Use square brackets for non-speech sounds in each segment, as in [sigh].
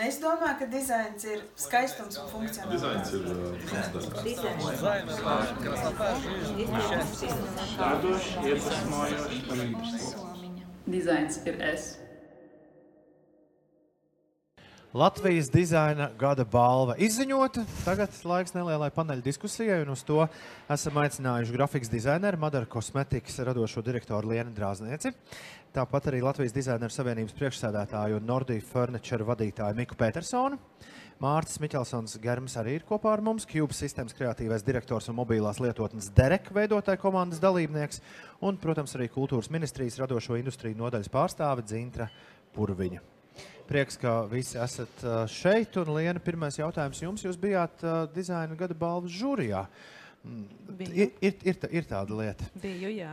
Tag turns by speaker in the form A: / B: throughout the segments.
A: Es domāju, ka dizains ir skaistums un funkcionalitāte.
B: Dizains ir uh,
C: Dizains ir es.
D: Latvijas dizaina gada balva izziņota. Tagad laiks nelielai paneļa diskusijai, un uz to esam aicinājuši grafikas dizaineru, Madara kosmetikas radošo direktoru Lienu Drāznieci. Tāpat arī Latvijas dizaineru savienības priekšsēdētāju un Nordija Furniture vadītāju Miku Petersonu. Mārcis Miķelsons Germs arī ir kopā ar mums, Cube sistēmas kreatīvais direktors un mobilās lietotnes Derek veidotāja komandas dalībnieks, un, protams, arī kultūras ministrijas radošo industriju nodaļas pārstāve Dzintra Purviņa. Prieks, ka visi esat šeit. Un, Liena, pirmais jautājums jums. Jūs bijāt dizaina gada balvas žūrijā. Mm. Ir, ir, ir, ir tāda lieta.
E: Biju, jā.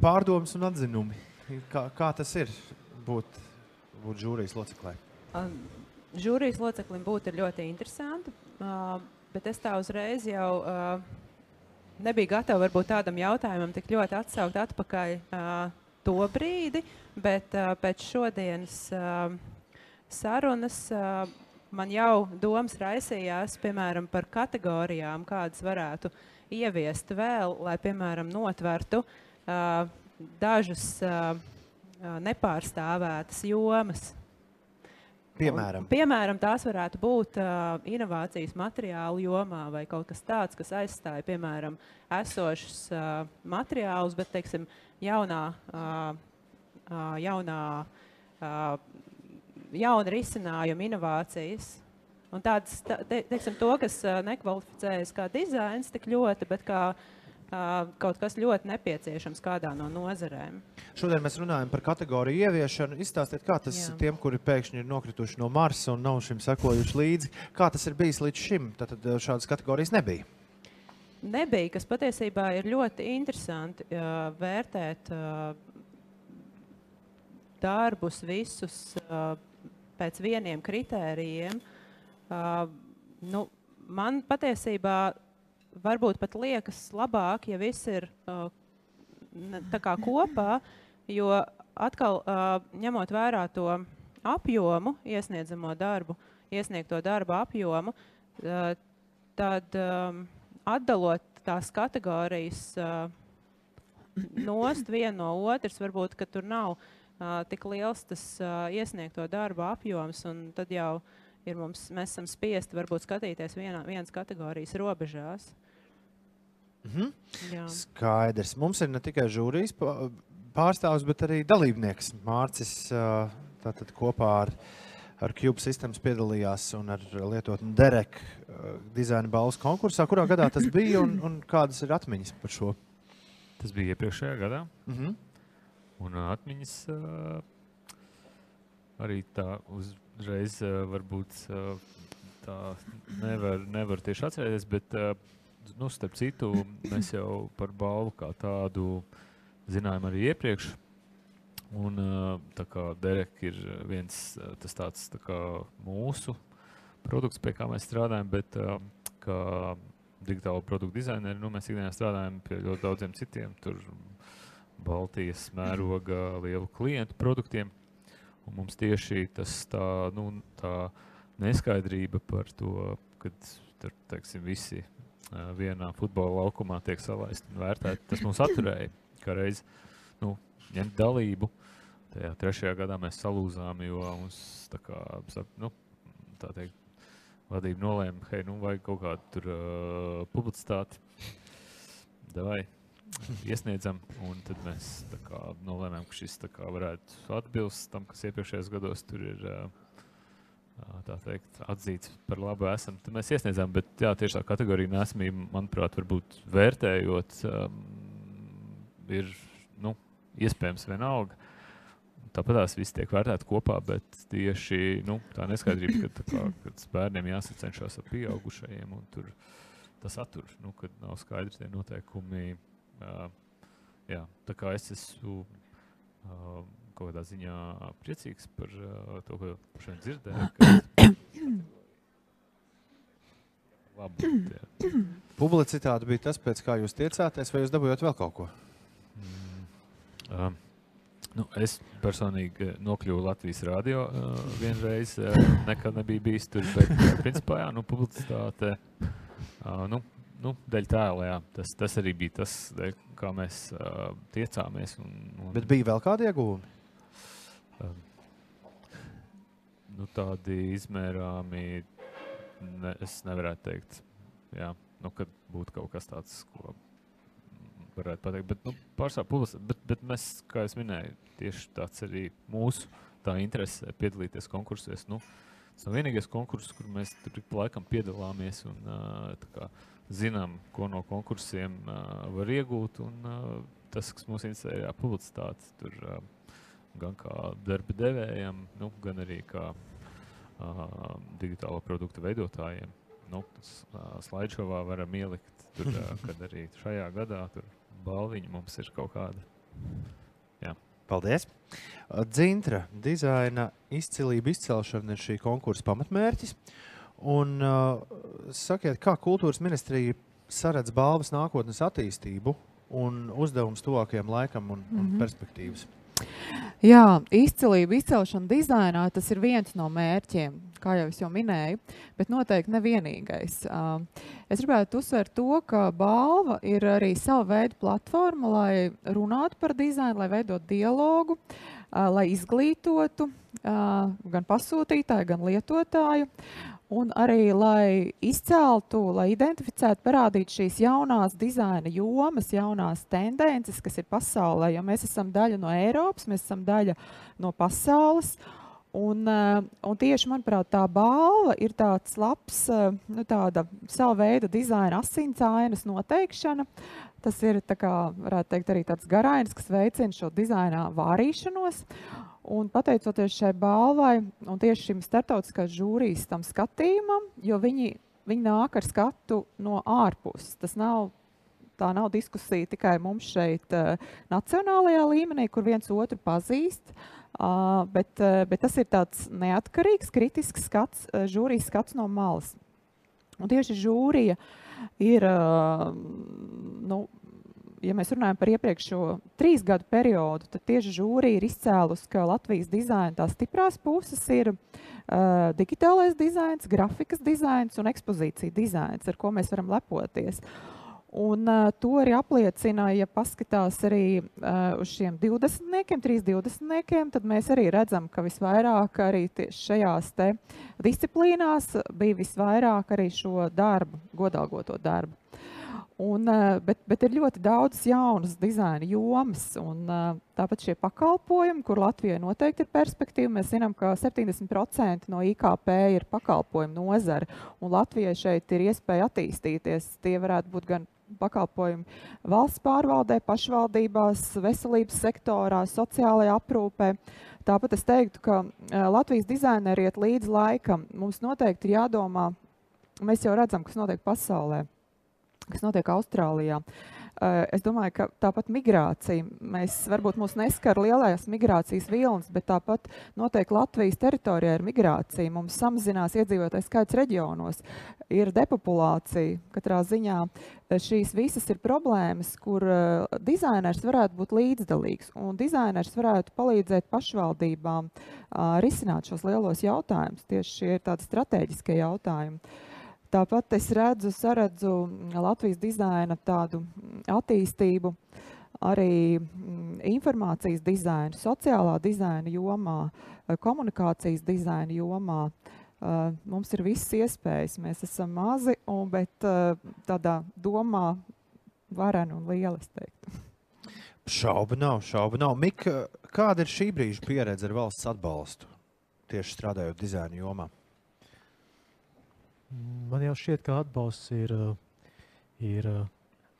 D: Pārdomas un atzinumi. Kā, kā tas ir būt, būt žūrijas loceklē?
E: Žūrijas loceklim būtu ir ļoti interesanti, bet es tā uzreiz jau nebiju gatava varbūt tādam jautājumam tik ļoti atsaukt atpakaļ to brīdi, bet pēc šodienas sarunas man jau domas raisījās, piemēram, par kategorijām, kādas varētu ieviest vēl, lai, piemēram, notvertu uh, dažas uh, nepārstāvētas jomas.
D: Piemēram,
E: Un, piemēram, tās varētu būt uh, inovācijas materiālu jomā vai kaut kas tāds, kas aizstāja, piemēram, esošus uh, materiālus, bet, teiksim, jaunā, uh, uh, jaunā, uh, jauna risinājuma inovācijas. Un tāds, tā, te, teiksim, to, kas nekvalificējas kā dizains tik ļoti, bet kā kaut kas ļoti nepieciešams kādā no nozarēm.
D: šodien mēs runājam par kategoriju ieviešanu. Izstāstiet, kā tas
E: Jā.
D: tiem, kuri pēkšņi ir nokrituši no Marsa un nav šim sekojuši līdzi, kā tas ir bijis līdz šim. Tad šādas kategorijas nebija.
E: nebija, kas patiesībā ir ļoti interesanti uh, vērtēt uh, darbus visus uh, pēc vieniem kritērijiem. Uh, nu, man patiesībā varbūt pat liekas labāk, ja viss ir uh, tā kā kopā, jo atkal uh, ņemot vērā to apjomu, iesniedzamo darbu, iesniegto darbu apjomu, uh, tad um, atdalot tās kategorijas uh, nost viena no otras, varbūt ka tur nav uh, tik liels tas uh, iesniegto darbu apjoms, un tad jau ir mums, mēs esam spiesti varbūt skatīties vienā, vienas kategorijas robežās.
D: Mhm.
E: Jā.
D: Skaidrs. Mums ir ne tikai žūrijas pā- pārstāvs, bet arī dalībnieks. Mārcis tātad kopā ar, ar Cube Systems piedalījās un ar lietotni Derek ā, dizaina balvas konkursā. Kurā gadā tas bija un, un kādas ir atmiņas par šo?
F: Tas bija iepriekšējā gadā.
D: Mhm.
F: Un atmiņas arī tā uzreiz varbūt tā nevar, nevar tieši atcerēties, bet nu, starp citu mēs jau par balvu kā tādu zinājām arī iepriekš. Un, tā kā Derek ir viens tas tāds tā kā mūsu produkts, pie kā mēs strādājam, bet kā digitālo produktu dizaineri, nu, mēs ikdienā strādājam pie ļoti daudziem citiem. Tur Baltijas mēroga lielu klientu produktiem. Un mums tieši tas tā, nu, tā neskaidrība par to, kad tur, teiksim, visi vienā futbola laukumā tiek salaisti un vērtēti, tas mums atturēja. Kā reiz nu, ņemt dalību. Tajā trešajā gadā mēs salūzām, jo mums tā kā, nu, tā teikt, vadība nolēma, hei, nu, vajag kaut kādu tur uh, publicitāti. Davai, iesniedzam, tad mēs kā, nolēmām, ka šis kā, varētu atbilst tam, kas iepriekšējos gados tur ir tā teikt, atzīts par labu esam. Tad mēs iesniedzām, bet jā, tieši tā kategorija nesmība, manuprāt, varbūt vērtējot, um, ir nu, iespējams vienalga. Tāpat tās viss tiek vērtēts kopā, bet tieši nu, tā neskaidrība, ka tā kā, bērniem jāsacenšas ar pieaugušajiem, un tur tas attur, nu, kad nav skaidri tie noteikumi. Uh, jā, tā kā es esmu uh, kaut kādā ziņā priecīgs par uh, to, ko šodien dzirdēju. ka- Labi,
D: Publicitāte bija tas, pēc kā jūs tiecāties, vai jūs dabūjāt vēl kaut ko?
F: Mm. Um, Nu, es personīgi nokļuvu Latvijas radio uh, vienreiz, uh, nekad nebiju bijis tur. Bet, uh, principā, jā, nu, publicitāte, uh, nu, nu, dēļ tēla, jā, tas, tas arī bija tas, dēļ, kā mēs uh, tiecāmies. Un, un,
D: Bet bija vēl kādi ieguvumi?
F: um, nu, tādi izmērāmi, ne, es nevarētu teikt, jā, nu, kad būtu kaut kas tāds, ko varētu pateikt. Bet, nu, pārsvarā publis, bet, bet mēs, kā jau minēju, tieši tāds arī mūsu tā interese piedalīties konkursos. Nu, tas nav vienīgais konkurss, kur mēs tur laikam piedalāmies un uh, zinām, ko no konkursiem uh, var iegūt. Un, uh, tas, kas mums interesē, ir jā, publicitāte. Tur, uh, gan kā darba devējiem, nu, gan arī kā uh, digitālo produktu veidotājiem. Nu, tas uh, slidešovā varam ielikt, tur, uh, [laughs] kad arī šajā gadā tur balviņa mums ir kaut kāda.
D: Paldies! Dzintra dizaina izcilība, izcelšana ir šī konkursa pamatmērķis. Un, uh, sakiet, kā kultūras ministrija saredz balvas nākotnes attīstību un uzdevums tuvākajam laikam un, un
G: Mhm.
D: perspektīvas?
G: Jā, izcilība, izcelšana dizainā tas ir viens no mērķiem, kā jau es jau minēju, bet noteikti nevienīgais. Uh, Es gribētu uzsvērt to, ka balva ir arī sava veida platforma, lai runātu par dizainu, lai veidotu dialogu, uh, lai izglītotu gan pasūtītāju, gan lietotāju. Un arī, lai izceltu, lai identificētu, parādītu šīs jaunās dizaina jomas, jaunās tendences, kas ir pasaulē. Jo mēs esam daļa no Eiropas, mēs esam daļa no pasaules. Un, eh, un tieši manuprāt, tā balva ir tāds labs, eh, nu, tāda sava veida dizaina asinsainas noteikšana. Tas ir, kā, varētu teikt, arī tāds garainis, kas veicina šo dizaina vārīšanos. Un pateicoties šai balvai un tieši šim starptautiskās žūrijas tam skatījumam, jo viņi, viņi nāk ar skatu no ārpuses. Tas nav, tā nav diskusija tikai mums šeit, uh, nacionālajā līmenī, kur viens otru pazīst, uh, bet, uh, bet tas ir tāds neatkarīgs, kritisks skats, uh, žūrijas skats no malas. Un tieši žūrija ir, uh, nu, ja mēs runājam par iepriekšējo trīs gadu periodu, tad tieši žūrija ir izcēlusi, ka Latvijas dizaina tās stiprās puses ir uh, digitālais dizains, grafikas dizains un ekspozīcija dizains, ar ko mēs varam lepoties. Un, uh, to arī apliecina, ja paskatās arī uh, uz šiem 20, 320, tad mēs arī redzam, ka visvairāk arī šajās disciplīnās bija visvairāk arī šo darbu, godalgoto darbu. Un, eh, bet, bet ir ļoti daudz jaunas dizaina jomas, un eh, tāpat šie pakalpojumi, kur Latvijai noteikti ir perspektīva. Mēs zinām, ka 70% no IKP ir pakalpojumu nozare, un Latvijai šeit ir iespēja attīstīties. Tie varētu būt gan pakalpojumi valsts pārvaldē, pašvaldībās, veselības sektorā, sociālajā aprūpē. Tāpat es teiktu, ka eh, Latvijas dizaineri iet līdz laikam. Mums noteikti ir jādomā, mēs jau redzam, kas notiek pasaulē kas notiek Austrālijā. Uh, es domāju, ka tāpat migrācija, mēs varbūt mūs neskar lielās migrācijas vilnas, bet tāpat notiek Latvijas teritorijā ir migrācija. Mums samazinās iedzīvotājs skaits reģionos, ir depopulācija. Katrā ziņā uh, šīs visas ir problēmas, kur uh, dizainers varētu būt līdzdalīgs un dizainers varētu palīdzēt pašvaldībām risināt šos lielos jautājumus. Tieši šie ir tādi strateģiskie jautājumi. Tāpat es redzu, saredzu Latvijas dizaina tādu attīstību arī informācijas dizaina, sociālā dizaina jomā, komunikācijas dizaina jomā. Mums ir visas iespējas. Mēs esam mazi, un, bet tādā domā vareni un lieli, es teiktu.
D: Šaubu nav, šaubu nav. Mika, kāda ir šī brīža pieredze ar valsts atbalstu tieši strādājot dizaina jomā?
H: Man jau šķiet, ka atbalsts ir, uh, ir uh,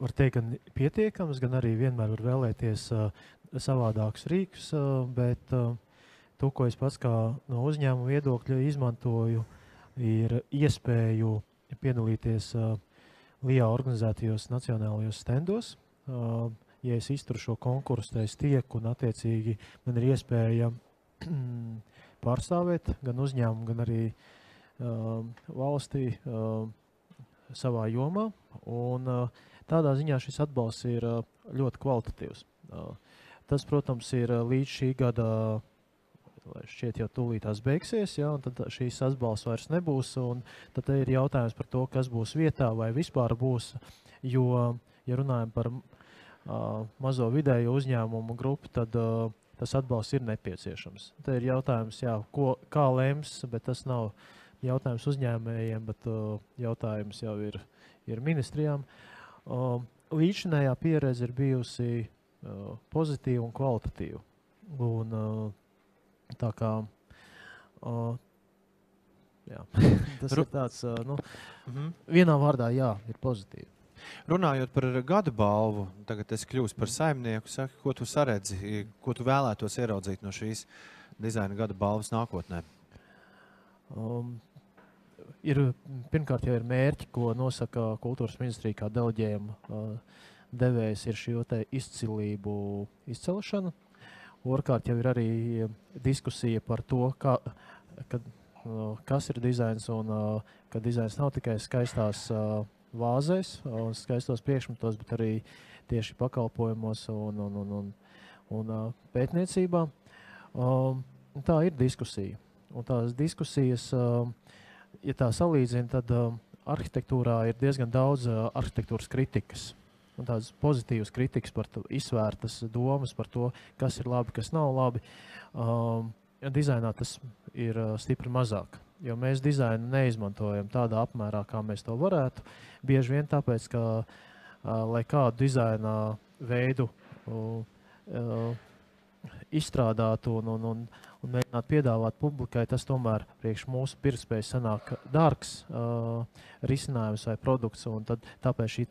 H: var teikt, gan pietiekams, gan arī vienmēr var vēlēties uh, savādākus rīkus. Bet to, ko es pats kā no uzņēmuma viedokļa izmantoju, ir iespēju piedalīties LIA organizētajos nacionālajos stendos. Ja es izturu šo konkursu, tad es tieku un attiecīgi man ir iespēja [clears throat] pārstāvēt gan uzņēmumu, gan arī uh, valstī uh, savā jomā. Un, uh, tādā ziņā šis atbalsts ir uh, ļoti kvalitatīvs. Uh, tas, protams, ir līdz šī gada. Šķiet, jau tūlīt tās beigsies, ja, un tad šīs atbalsts vairs nebūs. Tad ir jautājums par to, kas būs vietā vai vispār būs. Jo, ja runājam par uh, mazo vidēju uzņēmumu grupu, tad uh, tas atbalsts ir nepieciešams. Te ir jautājums, jā, ko, kā lems, bet tas nav jautājums uzņēmējiem, bet uh, jautājums jau ir, ir ministrijām. Uh, Līdzinājā pieredze ir bijusi uh, pozitīva un kvalitatīva. Un, uh, tā kā jā, [laughs] tas ir tāds, nu, -hmm. vienā vārdā, jā, ir pozitīvi.
D: Runājot par gada balvu, tagad es kļūstu par saimnieku. Saki, ko tu saredzi, ko tu vēlētos ieraudzīt no šīs dizaina gada balvas nākotnē?
H: Um, ir pirmkārt jau ir mērķi, ko nosaka kultūras ministrija kā deleģējuma uh, devējs, ir šī izcilību izcelšana. Otrkārt jau ir arī diskusija par to, kā, kad, uh, kas ir dizains un uh, ka dizains nav tikai skaistās uh, vāzēs un skaistos priekšmetos, bet arī tieši pakalpojumos un, un, un, un, un uh, pētniecībā. Um, tā ir diskusija. Un tās diskusijas uh, ja tā salīdzina, tad uh, arhitektūrā ir diezgan daudz uh, arhitektūras kritikas. Un tādas pozitīvas kritikas par to, izvērtas domas par to, kas ir labi, kas nav labi. Um, dizainā tas ir uh, stipri mazāk. Jo mēs dizainu neizmantojam tādā apmērā, kā mēs to varētu. Bieži vien tāpēc, ka, uh, lai kādu dizaina veidu uh, uh, izstrādātu un, un, un, un mēģināt piedāvāt publikai, tas tomēr priekš mūsu pirktspējas sanāk dārgs uh, risinājums vai produkts, tad, tāpēc šī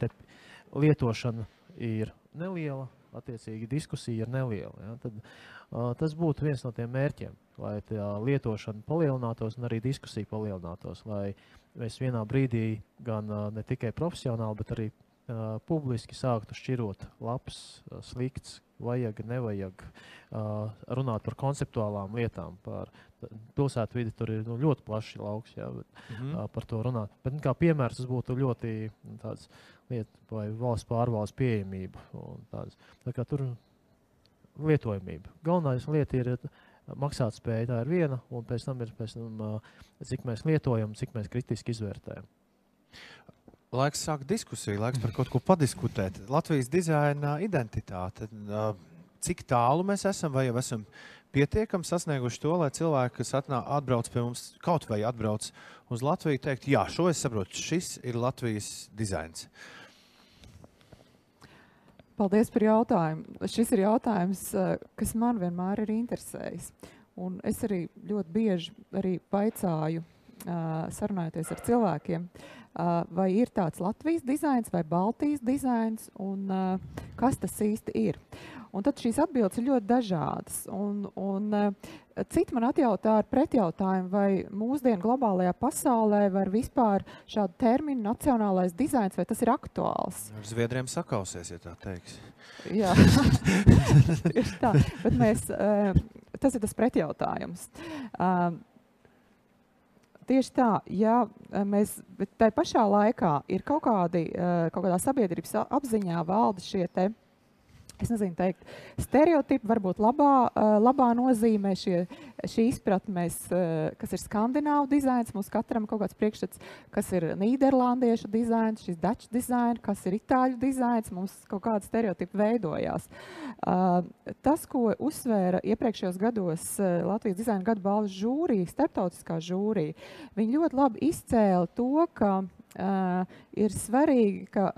H: lietošana ir neliela, attiecīgi diskusija ir neliela. Ja? Tad, uh, tas būtu viens no tiem mērķiem, lai tā lietošana palielinātos un arī diskusija palielinātos, lai mēs vienā brīdī gan uh, ne tikai profesionāli, bet arī uh, publiski sāktu šķirot labs, uh, slikts, vajag, nevajag uh, runāt par konceptuālām lietām. Par pilsētu vidi tur ir nu, ļoti plašs lauks, jā, bet, mm -hmm. uh, par to runāt. Bet, nu, kā piemērs, tas būtu ļoti nu, tāds lieta vai valsts pārvaldes pieejamība. Tāds, tā kā tur lietojamība. Galvenais lieta ir maksāt spēja, tā ir viena, un pēc tam ir pēc tam, uh, cik mēs lietojam, cik mēs kritiski izvērtējam.
D: Laiks sākt diskusiju, laiks par kaut ko padiskutēt. Latvijas dizaina identitāte. Cik tālu mēs esam, vai jau esam pietiekami sasnieguši to, lai cilvēki, kas atnā, atbrauc pie mums, kaut vai atbrauc uz Latviju, teikt, jā, šo es saprotu, šis ir Latvijas dizains.
G: Paldies par jautājumu. Šis ir jautājums, kas man vienmēr ir interesējis. Un es arī ļoti bieži arī vaicāju, sarunājoties ar cilvēkiem, uh, vai ir tāds Latvijas dizains vai Baltijas dizains, un kas tas īsti ir. Un tad šīs atbildes ir ļoti dažādas. Un, un, Citi man atjautā ar pretjautājumu, vai mūsdienu globālajā pasaulē var vispār šādu terminu nacionālais dizains, vai tas ir aktuāls?
D: Ar zviedriem sakausies, ja tā teiks.
G: Jā, [laughs] [laughs] tieši tā. Bet mēs, tas ir tas pretjautājums. Tieši tā, ja eh, mēs, tai pašā laikā ir kaut, kādi, eh, kaut kādā sabiedrības apziņā valda šie te es nezinu, teikt, stereotipi varbūt labā, labā nozīmē šie, šī izpratne, mēs, kas ir skandināvu dizains, mums katram kaut kāds priekšstats, kas ir nīderlandiešu dizains, šis daču dizains, kas ir itāļu dizains, mums kaut kāda stereotipa veidojās. Tas, ko uzsvēra iepriekšējos gados Latvijas dizaina gadu balvas žūrija, starptautiskā žūrija, viņi ļoti labi izcēla to, ka uh, ir svarīgi, ka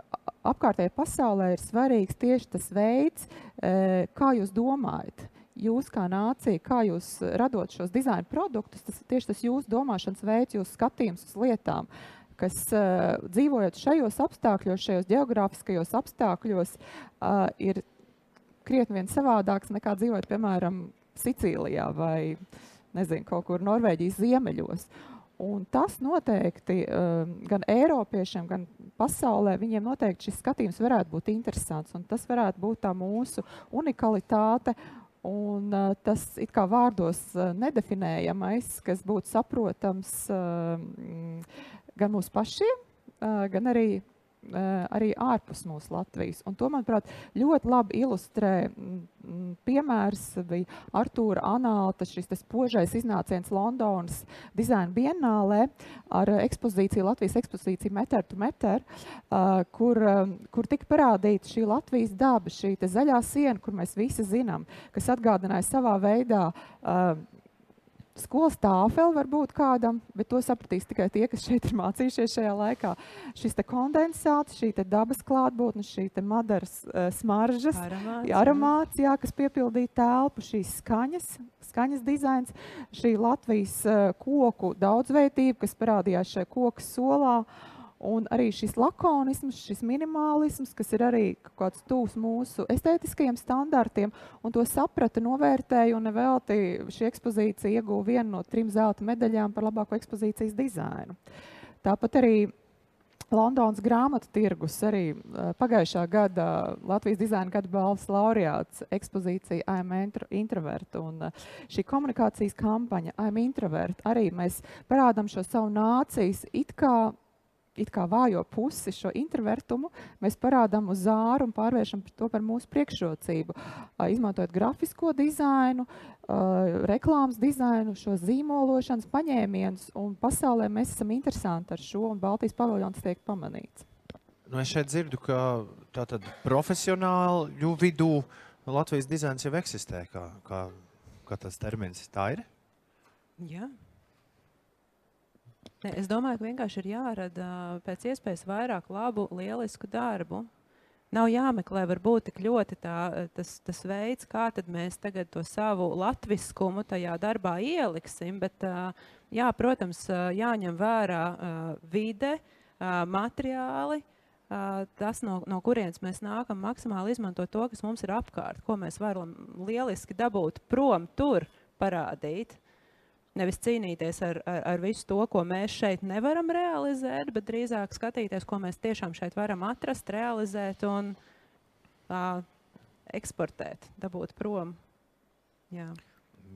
G: apkārtējai pasaulē ir svarīgs tieši tas veids, uh, kā jūs domājat. Jūs kā nācija, kā jūs radot šos dizaina produktus, tas ir tieši tas jūsu domāšanas veids, jūsu skatījums uz lietām, kas uh, dzīvojot šajos apstākļos, šajos geogrāfiskajos apstākļos, uh, ir krietni vien savādāks nekā dzīvot, piemēram, Sicīlijā vai nezinu, kaut kur Norvēģijas ziemeļos. Uh, Un tas noteikti um, gan Eiropiešiem, gan pasaulē, viņiem noteikti šis skatījums varētu būt interesants. Tas varētu būt tā mūsu unikalitāte un uh, tas it kā vārdos uh, nedefinējamais, kas būtu saprotams uh, gan mūsu pašiem, uh, gan arī arī ārpus mūsu Latvijas. Un to, manuprāt, ļoti labi ilustrē piemērs bija Artūra Anālta, šis spožais iznāciens Londonas dizaina bienālē ar ekspozīciju, Latvijas ekspozīciju Meter to Meter, uh, kur, kur tika parādīta šī Latvijas daba, šī zaļā siena, kur mēs visi zinām, kas atgādināja savā veidā uh, skolas tāfeli var būt kādam, bet to sapratīs tikai tie, kas šeit ir mācījušies šajā laikā. Šis kondensāts, šī dabas klātbūtne, šī madaras uh, smaržas,
E: Aromāts,
G: jā, aromāts, jā, kas piepildīja telpu, šīs skaņas, skaņas dizains, šī Latvijas uh, koku daudzveidība, kas parādījās šajā koku solā. Uh, Un arī šis lakonisms, šis minimālisms, kas ir arī kaut kāds tūs mūsu estētiskajiem standartiem, un to saprata, novērtēja, un nevelti šī ekspozīcija ieguva vienu no trim zelta medaļām par labāko ekspozīcijas dizainu. Tāpat arī Londonas grāmatu tirgus, arī uh, pagājušā gada Latvijas dizaina gada balvas laureāts ekspozīcija I'm Introvert. Un uh, šī komunikācijas kampaņa I'm Introvert arī mēs parādām šo savu nācijas it kā it kā vājo pusi, šo introvertumu, mēs parādām uz zāru un pārvēršam to par mūsu priekšrocību. Izmantojot grafisko dizainu, reklāmas dizainu, šo zīmološanas paņēmienus, un pasaulē mēs esam interesanti ar šo, un Baltijas paviljons tiek pamanīts.
D: Nu, es šeit dzirdu, ka tātad profesionāļu vidū Latvijas dizains jau eksistē, kā, kā, kā tas termins. Tā ir?
E: Jā. Ne, es domāju, ka vienkārši ir jārada pēc iespējas vairāk labu, lielisku darbu. Nav jāmeklē varbūt tik ļoti tā, tas, tas veids, kā mēs tagad to savu latviskumu tajā darbā ieliksim, bet, jā, protams, jāņem vērā vide, materiāli, tas, no, no kurienes mēs nākam, maksimāli izmantot to, kas mums ir apkārt, ko mēs varam lieliski dabūt prom tur parādīt. Nevis cīnīties ar, ar, ar visu to, ko mēs šeit nevaram realizēt, bet drīzāk skatīties, ko mēs tiešām šeit varam atrast, realizēt un uh, eksportēt, dabūt prom. Jā.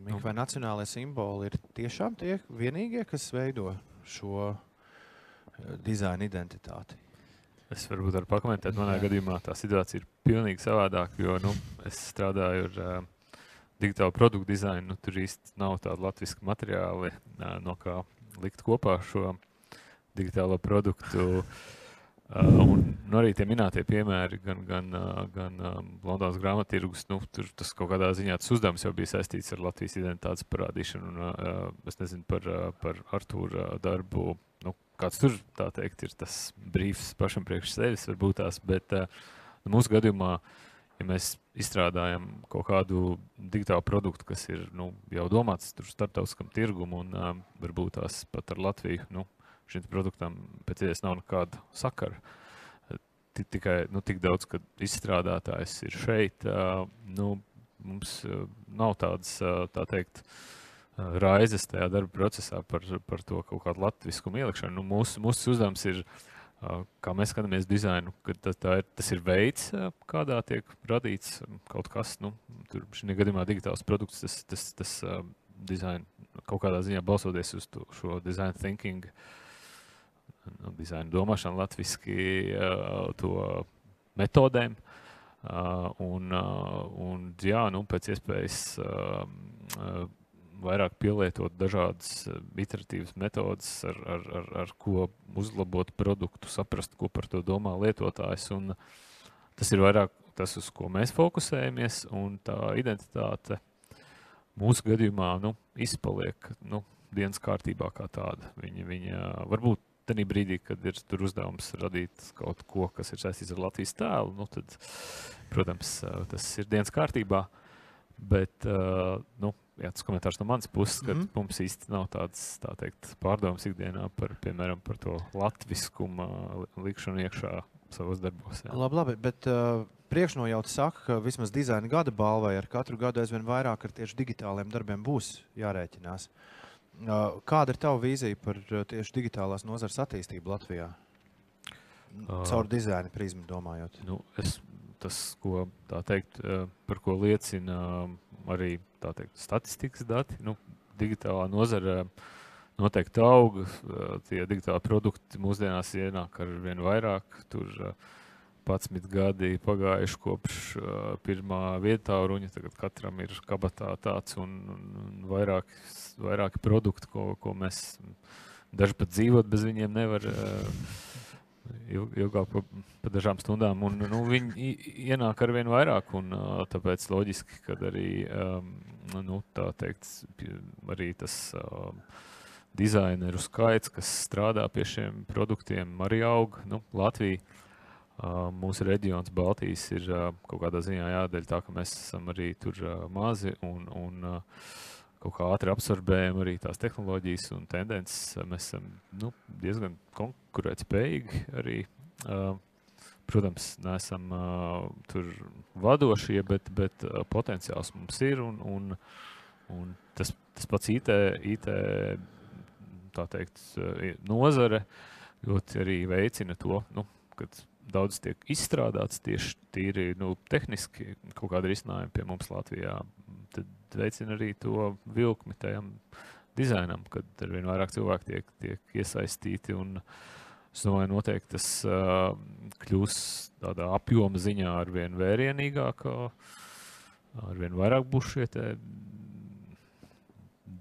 D: Mik, vai nacionālajie simboli ir tiešām tie vienīgie, kas veido šo dizaina identitāti?
F: Es varbūt varu pakomentēt. Manā gadījumā tā situācija ir pilnīgi savādāka, jo nu, es strādāju ar uh, digitālu produktu dizainu, nu, tur īsti nav tāda latviešu materiāli, no kā likt kopā šo digitālo produktu. Un nu, arī tie minētie piemēri, gan, gan, gan Londonas grāmattirgus, nu, tur tas kaut kādā ziņā tas uzdevums jau bija saistīts ar Latvijas identitātes parādīšanu. Un, es nezinu par, par Artūra darbu, nu, kāds tur teikt ir tas brīvs pašam priekš sevis, varbūt tās, bet uh, mūsu gadījumā uh, ja mēs izstrādājam kaut kādu digitālu produktu, kas ir nu, jau domāts starptautiskam tirgumam, un um, varbūt tās pat ar Latviju nu, šim produktam pēc iespējas nav nekāda sakara. Tikai nu, tik daudz, ka izstrādātājs ir šeit, uh, nu, mums uh, nav tādas, uh, tā teikt, raizes tajā darba procesā par, par to kaut kādu latviešu ielikšanu. Nu, mūsu, mūsu uzdevums ir uh, kā mēs skatāmies dizainu, ka tas, ir, tas ir veids, kādā tiek radīts kaut kas. Nu, tur šajā gadījumā digitāls produkts, tas, tas, tas dizaina kaut kādā ziņā balsoties uz to, šo design thinking, nu, dizaina domāšanu latviski, to metodēm. Uh, un, uh, un, jā, nu, pēc iespējas uh, vairāk pielietot dažādas eh, iteratīvas metodes, ar, ar, ar, ar ko uzlabot produktu, saprast, ko par to domā lietotājs. Un tas ir vairāk tas, uz ko mēs fokusējamies, un tā identitāte mūsu gadījumā nu, izpaliek nu, dienas kārtībā kā tāda. Viņa, viņa varbūt tajā brīdī, kad ir uzdevums radīt kaut ko, kas ir saistīts ar Latvijas tēlu, nu, tad, protams, tas ir dienas kārtībā. Bet uh, nu, jā, tas komentārs no manas puses, ka mm -hmm. mums īsti nav tādas tā teikt, pārdomas ikdienā par, piemēram, par to latviskumu likšanu iekšā savos darbos. Jā.
D: Labi, labi, bet uh, priekšnojauta saka, ka vismaz dizaina gada balvai ar katru gadu aizvien vairāk ar tieši digitāliem darbiem būs jārēķinās. Uh, kāda ir tava vīzija par uh, tieši digitālās nozares attīstību Latvijā? Caur dizaina prizmu domājot.
F: Nu, es, tas, ko, teikt, uh, par ko liecina arī teikt, statistikas dati. Nu, digitālā nozare noteikti aug. Tie digitāli produkti mūsdienās ienāk ar vien vairāk. Tur uh, 11 gadi pagājuši kopš uh, pirmā vietā ruņa. Tagad katram ir kabatā tāds un, un, un vairāki, produkti, ko, ko mēs daži pat dzīvot bez viņiem nevar. Uh, ilgāk par pa dažām stundām. Un, nu, viņi ienāk ar vien vairāk, un tāpēc loģiski, ka arī, um, nu, teikt, arī tas um, dizaineru skaits, kas strādā pie šiem produktiem, arī aug. Nu, Latvija, uh, mūsu reģions Baltijas ir uh, kaut kādā ziņā jādēļ tā, ka mēs esam arī tur uh, mazi un, un uh, kaut kā ātri absorbējam arī tās tehnoloģijas un tendences. Mēs esam nu, diezgan konkurētspējīgi arī. Uh, protams, neesam uh, tur vadošie, bet, bet uh, potenciāls mums ir. Un, un, un tas, tas pats IT, IT teikt, nozare ļoti arī veicina to, nu, kad daudz tiek izstrādāts tieši tīri nu, tehniski kaut kāda risinājuma pie mums Latvijā veicina arī to vilkli tajam dizainam, kad ar vien vairāk cilvēku tiek, tiek iesaistīti. Un, es domāju, noteikti tas uh, kļūs tādā apjoma ziņā ar vien vērienīgāk, ar vien vairāk būs šie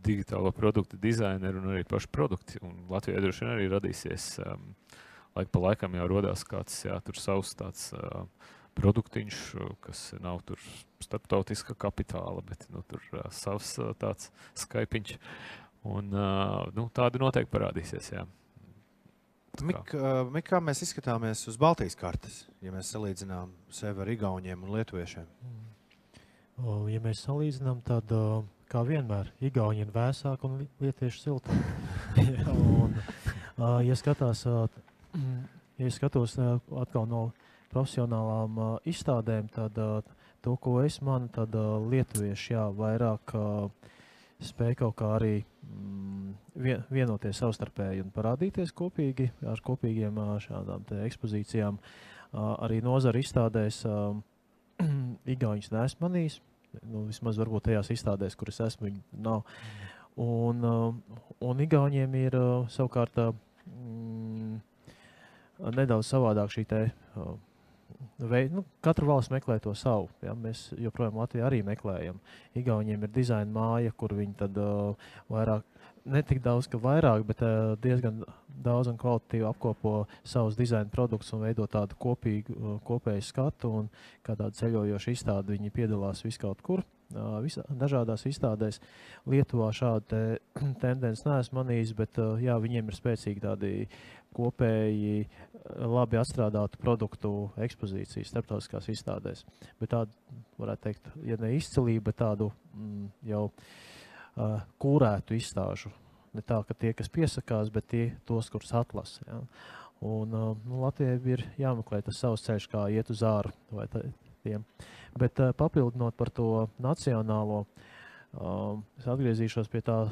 F: digitālo produktu dizaineri un arī paši produkti. Un Latvijā droši vien arī radīsies, um, laik pa laikam jau rodās kāds, jā, tur savs tāds uh, produktiņš, kas nav tur starptautiska kapitāla, bet nu, tur uh, savs uh, tāds skaipiņš. Un, uh, nu, tādi noteikti parādīsies. Jā.
D: Mik, uh, Mik, kā mēs izskatāmies uz Baltijas kartes, ja mēs salīdzinām sevi ar Igauniem un Lietuviešiem?
H: Mm. Ja mēs salīdzinām, tad uh, kā vienmēr Igauni ir vēsāki un lietieši siltāki. [laughs] un, uh, ja skatās, uh, ja skatos uh, atkal no profesionālām uh, izstādēm, tad uh, to, ko es manu, tad lietuvieši jā, vairāk uh, spēj kaut kā arī mm, vien, vienoties savstarpēji un parādīties kopīgi ar kopīgiem šādām ekspozīcijām. Arī nozara izstādēs [clears throat] Igaunijas nesmu manījis, nu, vismaz varbūt tajās izstādēs, kuras esmu, viņi nav. Un, uh, un Igauniem ir savukārt mm, nedaudz savādāk šī te, uh, Vei, nu, Katra valsts meklē to savu. Ja? Mēs joprojām Latvijā arī meklējam. Igauniem ir dizaina māja, kur viņi tad uh, vairāk, ne tik daudz, ka vairāk, bet uh, diezgan daudz un kvalitatīvi apkopo savus dizaina produktus un veido tādu kopīgu, uh, kopēju skatu. Un kā tāda ceļojoša izstāde, viņi piedalās viskaut kur. Uh, visā, dažādās izstādēs Lietuvā šādu te, [clears throat] tendenci neesmu manījis, bet uh, jā, viņiem ir spēcīgi tādi kopēji eh, labi atstrādātu produktu ekspozīcijas starptautiskās izstādēs. Bet tādu, varētu teikt, ja ne izcilību, bet tādu mm, jau uh, kūrētu izstāžu. Ne tā, ka tie, kas piesakās, bet tie, tos, kurus atlasa. Ja. Un, uh, nu, Latvijai ir jāmeklē tas savs ceļš, kā iet uz āru. Tiem. Bet uh, papildinot par to nacionālo, uh, es atgriezīšos pie tā,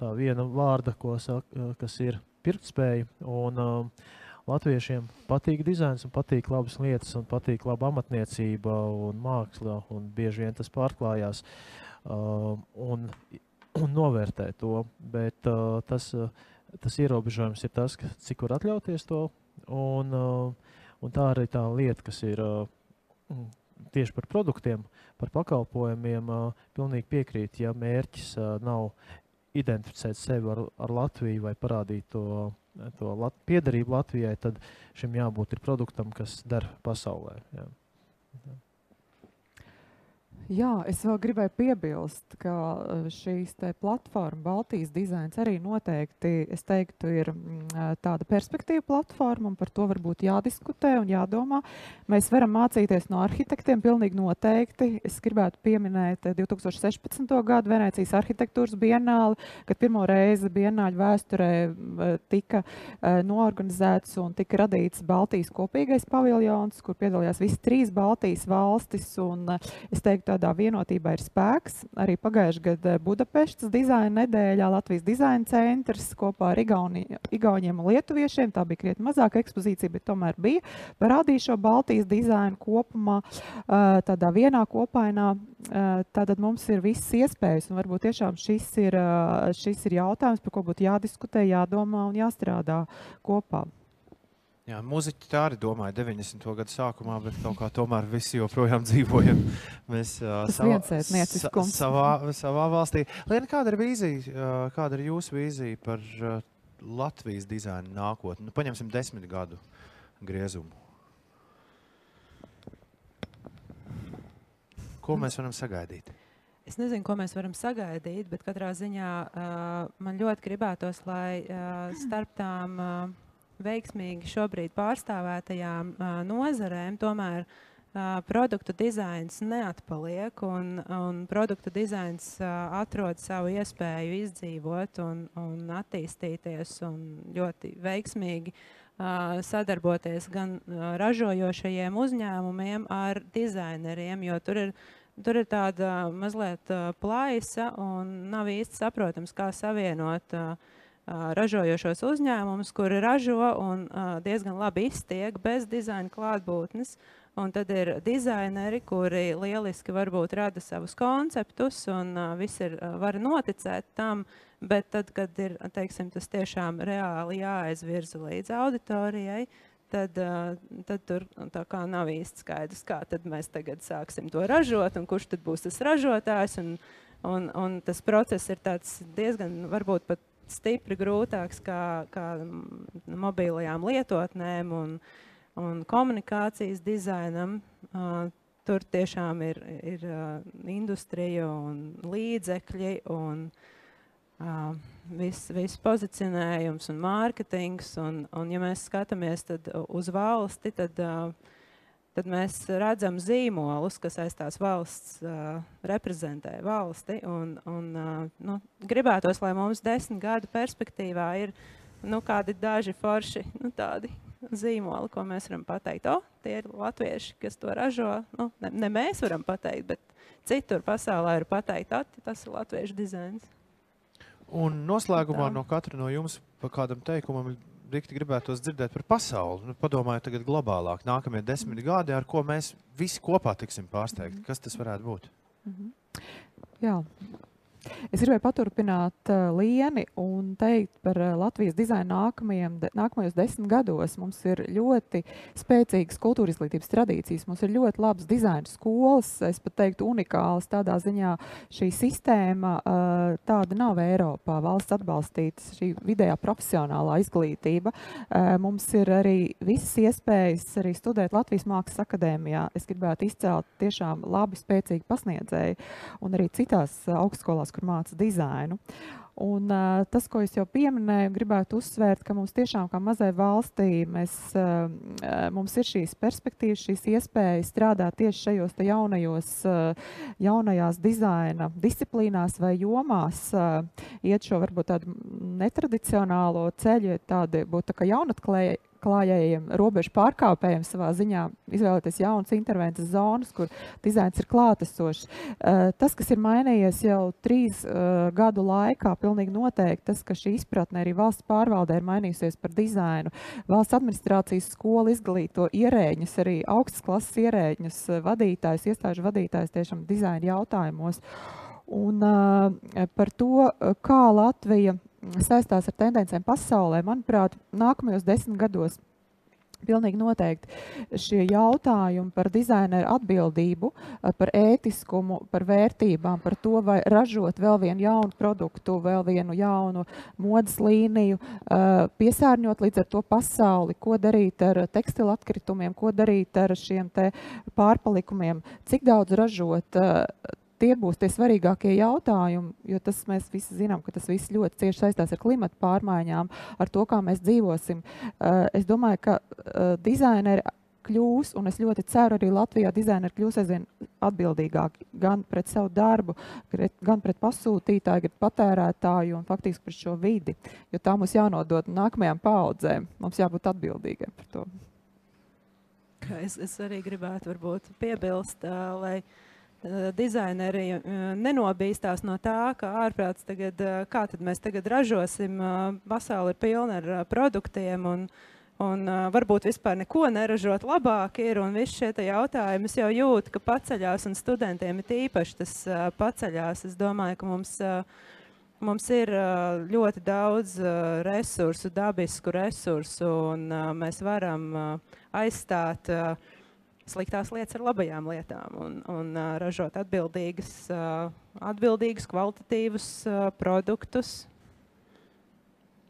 H: tā viena vārda, saka, uh, kas ir pirktspēju. Un, uh, Latviešiem patīk dizains, patīk labas lietas, un patīk laba amatniecība un māksla. Un bieži vien tas pārklājās uh, un, un novērtē to. Bet uh, tas, uh, tas ierobežojums ir tas, ka, cik var atļauties to. Un, uh, un tā arī tā lieta, kas ir uh, tieši par produktiem, par pakalpojumiem, uh, pilnīgi piekrīt, ja mērķis uh, nav identificēt sevi ar, ar Latviju vai parādīt to, to lat, piedarību Latvijai, tad šim jābūt produktam, kas der pasaulē. Jā.
G: Jā, es vēl gribēju piebilst, ka eh, šīs platforma, Baltijas dizains arī noteikti, teiktu, ir mm, eh, tāda perspektīva platforma, un par to varbūt jādiskutē un jādomā. Mēs varam mācīties no arhitektiem, pilnīgi noteikti. Es gribētu pieminēt 2016. Eh, gadu Venecijas arhitektūras bienāli, kad pirmo reizi bienāļu vēsturē tika noorganizēts un tika radīts Baltijas kopīgais paviljons, kur piedalījās visas trīs Baltijas valstis, un es teiktu, tādā vienotībā ir spēks. Arī pagājušajā gadā Budapestas dizaina nedēļā Latvijas dizaina centrs kopā ar Igauni, Igauniem un Lietuviešiem, tā bija krietni mazāka ekspozīcija, bet tomēr bija, parādīja šo Baltijas dizainu kopumā tādā vienā kopainā. Tātad mums ir visas iespējas, un varbūt tiešām šis ir, šis ir jautājums, par ko būtu jādiskutē, jādomā un jāstrādā kopā.
D: Jā, muzeķi tā arī domāja 90. gada sākumā, bet kaut kā tomēr visi joprojām [laughs] dzīvojam. Mēs uh, savā, sa- savā, savā valstī. Liena, kāda ir vīzija, uh, kāda ir jūsu vīzija par uh, Latvijas dizaina nākotni? Nu, paņemsim desmit gadu griezumu. Ko mēs varam sagaidīt?
E: Es nezinu, ko mēs varam sagaidīt, bet katrā ziņā uh, man ļoti gribētos, lai uh, starp tām uh, veiksmīgi šobrīd pārstāvētajām uh, nozarēm. Tomēr uh, produktu dizains neatpaliek un, un produktu dizains uh, atrod savu iespēju izdzīvot un, un attīstīties un ļoti veiksmīgi uh, sadarboties gan uh, ražojošajiem uzņēmumiem ar dizaineriem, jo tur ir Tur ir tāda mazliet uh, plaisa un nav īsti saprotams, kā savienot uh, ražojošos uzņēmumus, kuri ražo un diezgan labi iztiek bez dizaina klātbūtnes. Un tad ir dizaineri, kuri lieliski varbūt rada savus konceptus, un viss ir, var noticēt tam, bet tad, kad ir teiksim, tas tiešām reāli jāaizvirza līdz auditorijai, tad, tad tur tā kā nav īsti skaidrs, kā tad mēs tagad sāksim to ražot un kurš tad būs tas ražotājs. Un, un, un tas process ir diezgan varbūt pat stipri grūtāks kā, kā mobilajām lietotnēm un, un komunikācijas dizainam. Uh, tur tiešām ir, ir uh, industrija un līdzekļi un uh, viss vis pozicionējums un mārketings. Un, un, ja mēs skatāmies uz valsti, tad, uh, tad mēs redzam zīmolus, kas aiz tās valsts uh, reprezentē valsti. Un, un, uh, nu, gribētos, lai mums desmit gadu perspektīvā ir nu, kādi daži forši nu, tādi zīmoli, ko mēs varam pateikt. O, tie ir latvieši, kas to ražo. Nu, ne, ne mēs varam pateikt, bet citur pasaulē ir pateikt, ati, tas ir latviešu dizains.
D: Un noslēgumā
E: Tā.
D: no katra no jums pa kādam teikumam Rikti gribētos dzirdēt par pasauli. Nu, padomājiet, tagad globālāk, nākamie desmit gadi, ar ko mēs visi kopā tiksim pārsteigti. Kas tas varētu būt?
G: Jā. Es gribēju paturpināt uh, lieni un teikt par uh, Latvijas dizainu nākamajiem, nākamajos desmit gados. Mums ir ļoti spēcīgas kultūras izglītības tradīcijas, mums ir ļoti labas dizaina skolas, es pat teiktu, unikālas. Tādā ziņā šī sistēma uh, tāda nav Eiropā. Valsts atbalstīta šī vidējā profesionālā izglītība. Mums ir arī visas iespējas arī studēt Latvijas Mākslas akadēmijā. Es gribētu izcelt tiešām labi, spēcīgi pasniedzēji un arī citās uh, augstskolās, kur māca dizainu. Un, uh, tas, ko es jau pieminēju, gribētu uzsvērt, ka mums tiešām, kā mazai valstī, mēs, uh, mums ir šīs perspektīvas, šīs iespējas strādāt tieši šajos jaunajos, uh, jaunajās dizaina disciplīnās vai jomās, uh, iet šo varbūt tādu netradicionālo ceļu, tādi būtu tā kā jaunatklēji klājējiem, robežu pārkāpējiem savā ziņā izvēlēties jaunas intervences zonas, kur dizains ir klātesošs. Uh, tas, kas ir mainījies jau trīs uh, gadu laikā, pilnīgi noteikti tas, ka šī izpratne arī valsts pārvaldē ir mainījusies par dizainu. Valsts administrācijas skola izglīto ierēģņus, arī augstas klases ierēģņus, uh, vadītājus, iestāžu vadītājus tiešām dizaina jautājumos. Un, uh, par to, kā Latvija saistās ar tendencēm pasaulē, manuprāt, nākamajos desmit gados Pilnīgi noteikti šie jautājumi par dizaineru atbildību, eh, par ētiskumu, par vērtībām, par to, vai ražot vēl vienu jaunu produktu, vēl vienu jaunu modes līniju, eh, piesārņot līdz ar to pasauli, ko darīt ar tekstilu atkritumiem, ko darīt ar šiem pārpalikumiem, cik daudz ražot. Eh, Tie būs tie svarīgākie jautājumi, jo tas mēs visi zinām, ka tas viss ļoti cieši saistās ar klimatu pārmaiņām, ar to, kā mēs dzīvosim. Uh, es domāju, ka uh, dizaineri kļūs, un es ļoti ceru, arī Latvijā dizaineri kļūs aizvien atbildīgāki gan pret savu darbu, gan pret pasūtītāju, gan patērētāju un faktiski pret šo vidi. Jo tā mums jānodod nākamajām paudzēm. Mums jābūt atbildīgiem par to.
E: Es, es arī gribētu varbūt piebilst, ā, lai uh, dizaineri uh, nenobīstās no tā, ka ārprāts tagad, uh, kā tad mēs tagad ražosim, pasauli ir pilna ar produktiem un, un varbūt vispār neko neražot labāk ir, un visi šie jautājumi es jau jūtu, ka paceļās, un studentiem ir īpaši tas paceļās. Es domāju, ka mums, mums ir ļoti daudz resursu, dabisku resursu, un mēs varam aizstāt uh, sliktās lietas ar labajām lietām un, un uh, ražot atbildīgas, uh, atbildīgus, kvalitatīvus uh, produktus.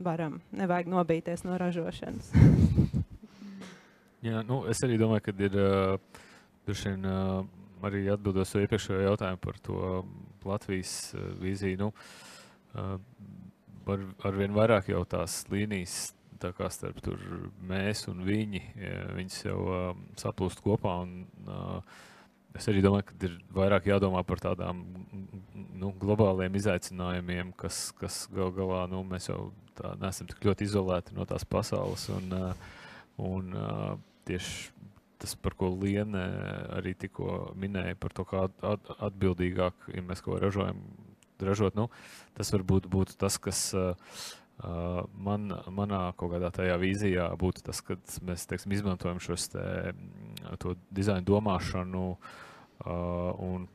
E: Varam, nevajag nobīties no ražošanas. [laughs]
F: Jā, nu, es arī domāju, ka ir uh, arī atbildot uz iepriekšējo jautājumu par to Latvijas vīziju. Nu, ar, ar vien vairāk jau tās līnijas tā kā starp tur mēs un viņi, viņas jau uh, saplūst kopā. Un, uh, es arī domāju, ka ir vairāk jādomā par tādām nu, globāliem izaicinājumiem, kas, kas gal galā nu, mēs jau tā, neesam tik ļoti izolēti no tās pasaules. Un, uh, un, uh, tieši tas, par ko Liene arī tikko minēja, par to, kā at, atbildīgāk, ja mēs ko ražojam, ražot, nu, tas varbūt būtu tas, kas. Uh, man, manā kaut kādā tajā vīzijā būtu tas, ka mēs teiksim, izmantojam šos te, to dizainu domāšanu uh, un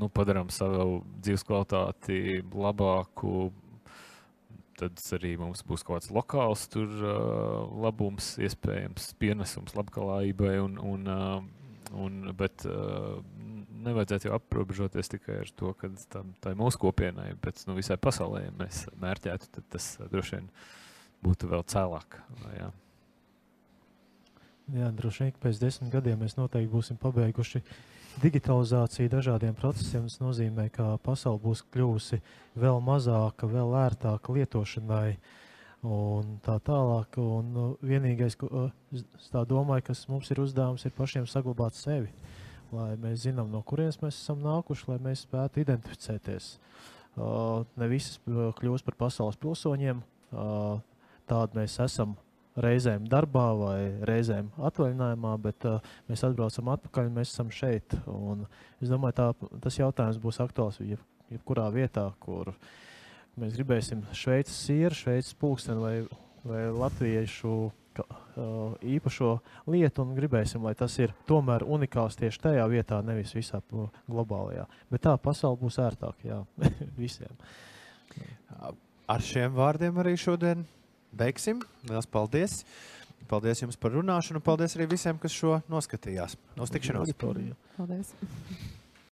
F: nu, padarām savu dzīves kvalitāti labāku. Tad arī mums būs kaut kāds lokāls tur, uh, labums, iespējams, pienesums labklājībai. Un, un, uh, un, bet uh, nevajadzētu jau aprobežoties tikai ar to, ka tam, tā ir mūsu kopienai, bet nu, visai pasaulē, ja mēs mērķētu, tad tas droši vien būtu vēl cēlāk. Jā.
H: Jā, droši vien pēc desmit gadiem mēs noteikti būsim pabeiguši digitalizāciju dažādiem procesiem. Tas nozīmē, ka pasaule būs kļuvusi vēl mazāka, vēl ērtāka lietošanai. Un tā tālāk. Un, nu, vienīgais, ko es domāju, kas mums ir uzdevums, ir pašiem saglabāt sevi. Uh, lai mēs zinām, no kurienes mēs esam nākuši, lai mēs spētu identificēties. Ne visas kļūst par pasaules pilsoņiem. Tādi mēs esam reizēm darbā vai reizēm atvaļinājumā, bet uh, mēs atbraucam atpakaļ un mēs esam šeit. Un es domāju, tā, tas jautājums būs aktuāls jeb, jebkurā vietā, kur mēs gribēsim Šveices sieru, Šveices pulksteni vai, vai latviešu īpašo lietu un gribēsim, lai tas ir tomēr unikāls tieši tajā vietā, nevis visā globālajā. Bet tā pasaule būs ērtāka jā, [laughs] visiem.
D: Ar šiem vārdiem arī šodien beigsim. Lielas paldies! Paldies jums par runāšanu, un paldies arī visiem, kas šo noskatījās. Uz tikšanos!
G: Paldies!